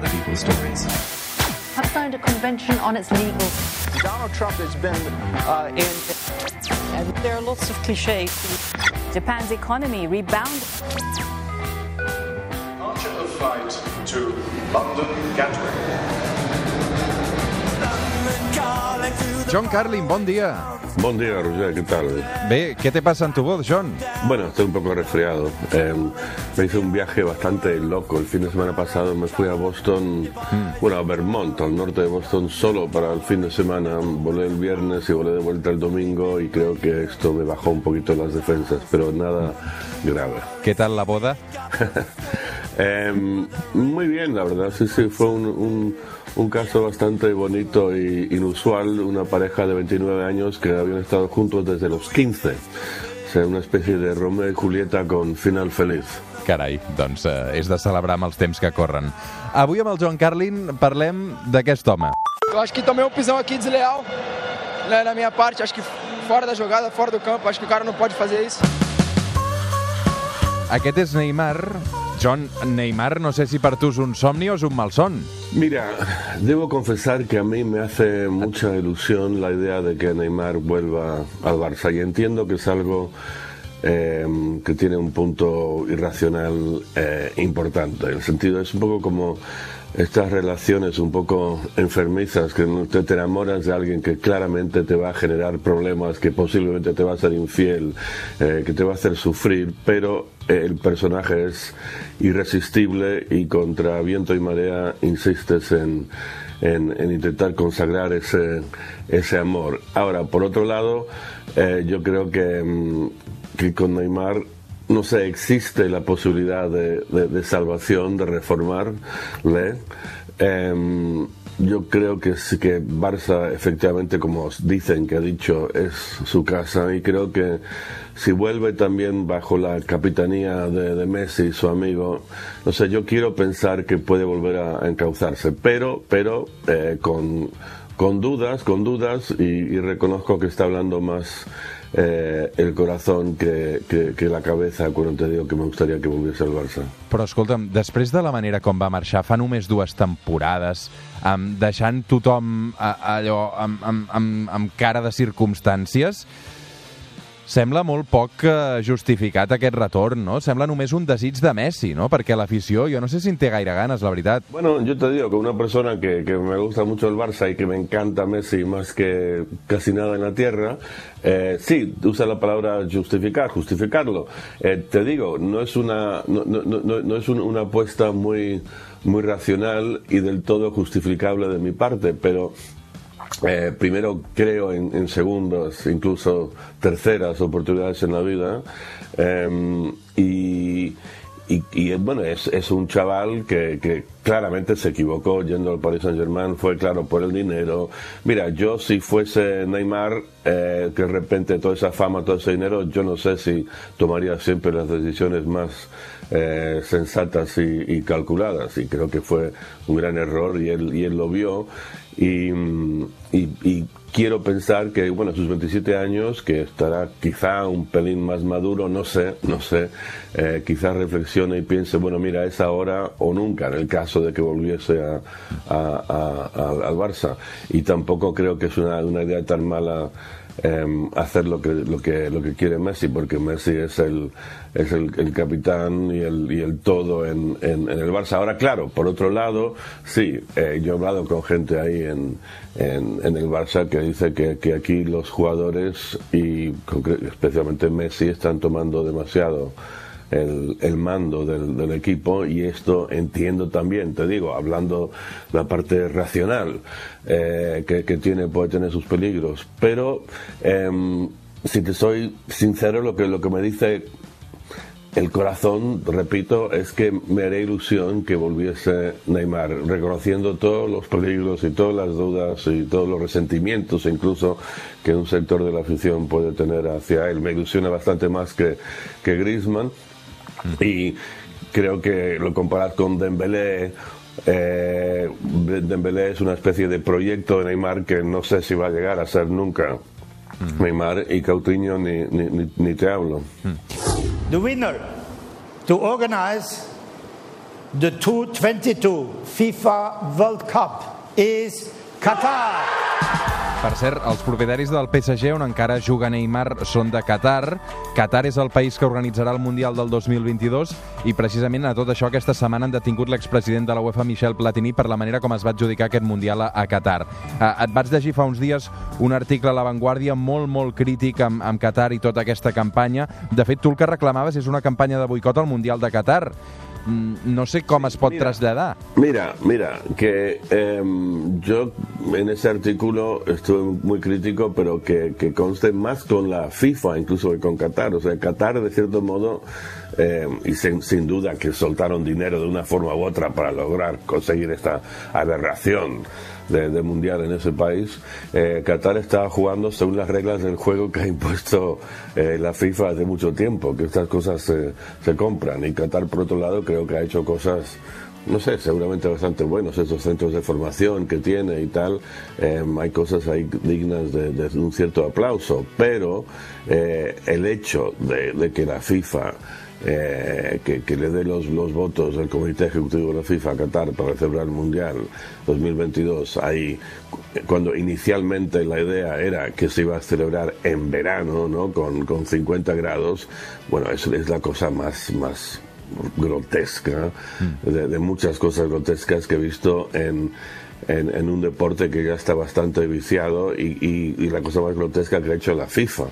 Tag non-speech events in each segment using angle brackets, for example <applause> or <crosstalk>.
other people's stories. have signed a convention on its legal. Donald Trump has been uh, in. And there are lots of cliches. Japan's economy rebounded. Departure of flight to London Gatwick. John Carlin, bon dia. Buen día, Roger, ¿qué tal? Bé, què te passa en tu voz, John? Bueno, estoy un poco resfriado. Eh, me hice un viaje bastante loco. El fin de semana pasado me fui a Boston, bueno, a Vermont, al norte de Boston, solo para el fin de semana. Volé el viernes y volé de vuelta el domingo y creo que esto me bajó un poquito las defensas, pero nada grave. Què tal la boda? <laughs> Eh, muy bien, la verdad, sí, sí, fue un, un- un caso bastante bonito e inusual, una pareja de 29 años que habían estado juntos desde los 15. O sea, una especie de Romeo y Julieta con final feliz. Carai, doncs eh, és de celebrar amb els temps que corren. Avui amb el John Carlin parlem d'aquest home. Eu acho que tomei um pisão aqui desleal né, na minha parte. Acho que fora da jogada, fora do campo, acho que o cara não pode fazer isso. Aquest és Neymar. John, Neymar no sé si per tu és un somni o és un malson. Mira, debo confesar que a mí me hace mucha ilusión la idea de que Neymar vuelva al Barça y entiendo que es algo eh, que tiene un punto irracional eh, importante. En el sentido, es un poco como estas relaciones un poco enfermizas, que te, te enamoras de alguien que claramente te va a generar problemas, que posiblemente te va a ser infiel, eh, que te va a hacer sufrir, pero eh, el personaje es irresistible y contra viento y marea insistes en, en- en intentar consagrar ese, ese amor. Ahora, por otro lado, eh, yo creo que, mm, que con Neymar no sé, existe la posibilidad de, de- salvación, de reformarle. Em, yo creo que sí que Barça, efectivamente, como dicen que ha dicho, es su casa y creo que si vuelve también bajo la capitanía de, Messi, su amigo, no sé, yo quiero pensar que puede volver a, encauzarse, pero, pero eh, con, con dudas, con dudas y reconozco que está hablando más eh, el corazón que, que, que la cabeza cuando te digo que me gustaría que volviese al Barça. Però escolta'm, després de la manera com va marxar fa només dues temporades, um, deixant tothom a, allò amb, amb, amb, amb cara de circumstàncies, sembla molt poc eh, justificat aquest retorn, no? Sembla només un desig de Messi, no? Perquè l'afició, jo no sé si en té gaire ganes, la veritat. Bueno, yo te digo que una persona que, que me gusta mucho el Barça y que me encanta Messi más que casi nada en la tierra, eh, sí, usa la palabra justificar, justificarlo. Eh, te digo, no es una, no, no- no- no es un- una apuesta muy, muy racional y del todo justificable de mi parte, pero eh, primero creo en, en segundas, incluso terceras oportunidades en la vida. eh, y, y- y, bueno, es, es un chaval que, que claramente se equivocó yendo al Paris Saint Germain, fue claro por el dinero. Mira, yo si fuese Neymar, eh, que de repente toda esa fama, todo ese dinero, yo no sé si tomaría siempre las decisiones más eh, sensatas y, calculadas. Y creo que fue un gran error y él, y él lo vio. Y, mm, quiero pensar que, bueno, a sus 27 años, que estará quizá un pelín más maduro, no sé, no sé, eh, quizás reflexione y piense, bueno, mira, es ahora o nunca, en el caso de que volviese a, al Barça. Y tampoco creo que es una idea tan mala em, hacer lo que, lo, que, lo que quiere Messi, porque Messi es el, es el, capitán y el, y el todo en, en- en el Barça. Ahora, claro, por otro lado, sí, eh, yo he hablado con gente ahí en, en, en el Barça que dice que, que aquí los jugadores y especialmente Messi están tomando demasiado el, mando del, equipo y esto entiendo también, te digo, hablando la parte racional eh, que, tiene, puede tener sus peligros, pero em, si te soy sincero, lo que, lo que me dice el corazón, repito, es que me haría ilusión que volviese Neymar, reconociendo todos los peligros y todas las dudas y todos los resentimientos incluso que un sector de la afición puede tener hacia él. Me ilusiona bastante más que, que Griezmann y creo que lo comparas con Dembélé. Eh, Dembélé es una especie de proyecto de Neymar que no sé si va a llegar a ser nunca. Neymar y Coutinho ni, ni, ni- ni te hablo. the winner to organize the 2022 FIFA World Cup is Qatar. Per cert, els propietaris del PSG, on encara juga Neymar, són de Qatar. Qatar és el país que organitzarà el Mundial del 2022 i precisament a tot això aquesta setmana han detingut l'expresident de la UEFA, Michel Platini, per la manera com es va adjudicar aquest Mundial a, Qatar. Eh, et vaig llegir fa uns dies un article a La Vanguardia molt, molt crític amb, amb Qatar i tota aquesta campanya. De fet, tu el que reclamaves és una campanya de boicot al Mundial de Qatar. Mm, no sé com es pot mira. Mira, mira, que eh, yo en ese artículo estuve muy crítico, pero que, que conste más con la FIFA incluso que con Qatar. O sea, Qatar de cierto modo, eh, y sin, sin duda que soltaron dinero de una forma u otra para lograr conseguir esta aberración de, mundial en ese país, eh, Qatar está jugando según las reglas del juego que ha impuesto eh, la FIFA hace mucho tiempo, que estas cosas se compran. Y Qatar, por otro lado, creo que ha hecho cosas no sé, seguramente bastante buenos esos centros de formación que tiene y tal. Eh, hay cosas ahí dignas de, un cierto aplauso, pero eh, el hecho de, que la FIFA eh, que, le dé los, votos del Comité Ejecutivo de la FIFA a Qatar para celebrar el Mundial 2022, ahí, cuando inicialmente la idea era que se iba a celebrar en verano, ¿no? con, con 50 grados, bueno, eso es la cosa más, más grotesca, de, de muchas cosas grotescas que he visto en, en, en, un deporte que ya está bastante viciado y, y, y, la cosa más grotesca que ha hecho la FIFA.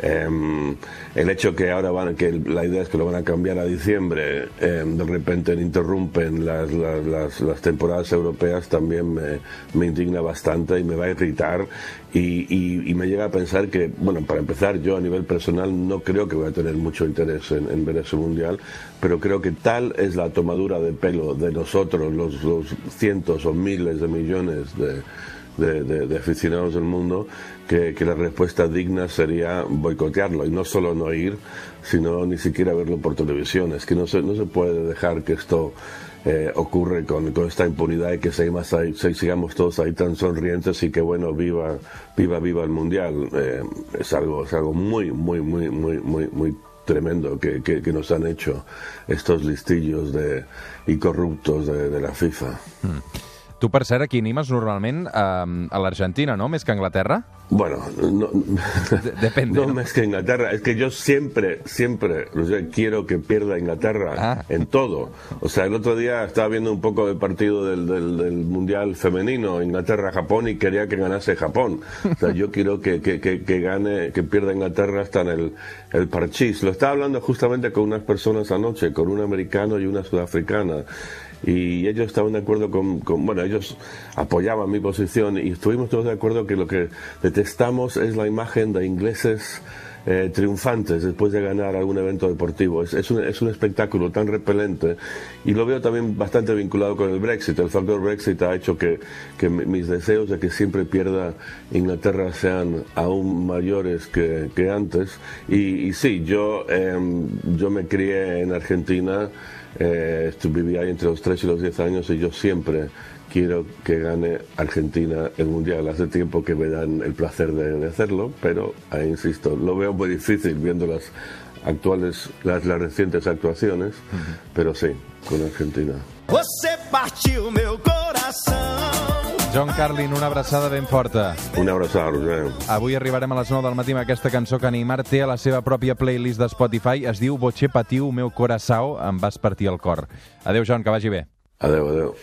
Eh, el hecho que ahora van, que la idea es que lo van a cambiar a diciembre, eh, de repente interrumpen las, las, las, las, temporadas europeas, también me, me, indigna bastante y me va a irritar y, y, me llega a pensar que, bueno, para empezar, yo a nivel personal no creo que voy a tener mucho interés en, en ver ese mundial, pero creo que tal es la tomadura de pelo de nosotros, los, los cientos o miles de millones de, aficionados del mundo, que, la respuesta digna sería boicotearlo y no solo no ir, sino ni siquiera verlo por televisión. Es que no se, no se puede dejar que esto eh, ocurre con, con, esta impunidad y que sigamos, ahí, sigamos todos ahí tan sonrientes y que bueno, viva, viva, viva el mundial. Eh, es algo, es algo muy, muy, muy, muy, muy, muy tremendo que, que, nos han hecho estos listillos de, y corruptos de, de la FIFA. Mm. Tu, per cert, aquí animes normalment a, a l'Argentina, ¿no? Més que a Anglaterra? Bueno, no, Depende. No, no, más que Inglaterra. Es que yo siempre, siempre, o sea, quiero que pierda Inglaterra ah. en todo. O sea, el otro día estaba viendo un poco del partido del, del, del Mundial Femenino, Inglaterra-Japón, y quería que ganase Japón. O sea, yo quiero que, que, que, que gane, que pierda Inglaterra hasta en el, el parchís. Lo estaba hablando justamente con unas personas anoche, con un americano y una sudafricana y ellos estaban de acuerdo con, con, bueno, ellos apoyaban mi posición y estuvimos todos de acuerdo que lo que detestamos es la imagen de ingleses eh, triunfantes después de ganar algún evento deportivo. Es, es, un, es, un, espectáculo tan repelente y lo veo también bastante vinculado con el Brexit. El factor Brexit ha hecho que, que mis deseos de que siempre pierda Inglaterra sean aún mayores que, que antes. Y, y, sí, yo, eh, yo me crié en Argentina. Eh, viví ahí entre los 3 y los 10 años y yo siempre quiero que gane Argentina el Mundial. Hace tiempo que me dan el placer de, hacerlo, pero ahí insisto, lo veo muy difícil viendo las actuales, las, las recientes actuaciones, uh -huh. pero sí, con Argentina. John Carlin, una abraçada ben forta. Una abraçada, Roger. Avui arribarem a les 9 del matí amb aquesta cançó que Neymar té a la seva pròpia playlist de Spotify. Es diu Boche Patiu, meu coração, em vas partir el cor. Adéu, John, que vagi bé. Adéu, adéu.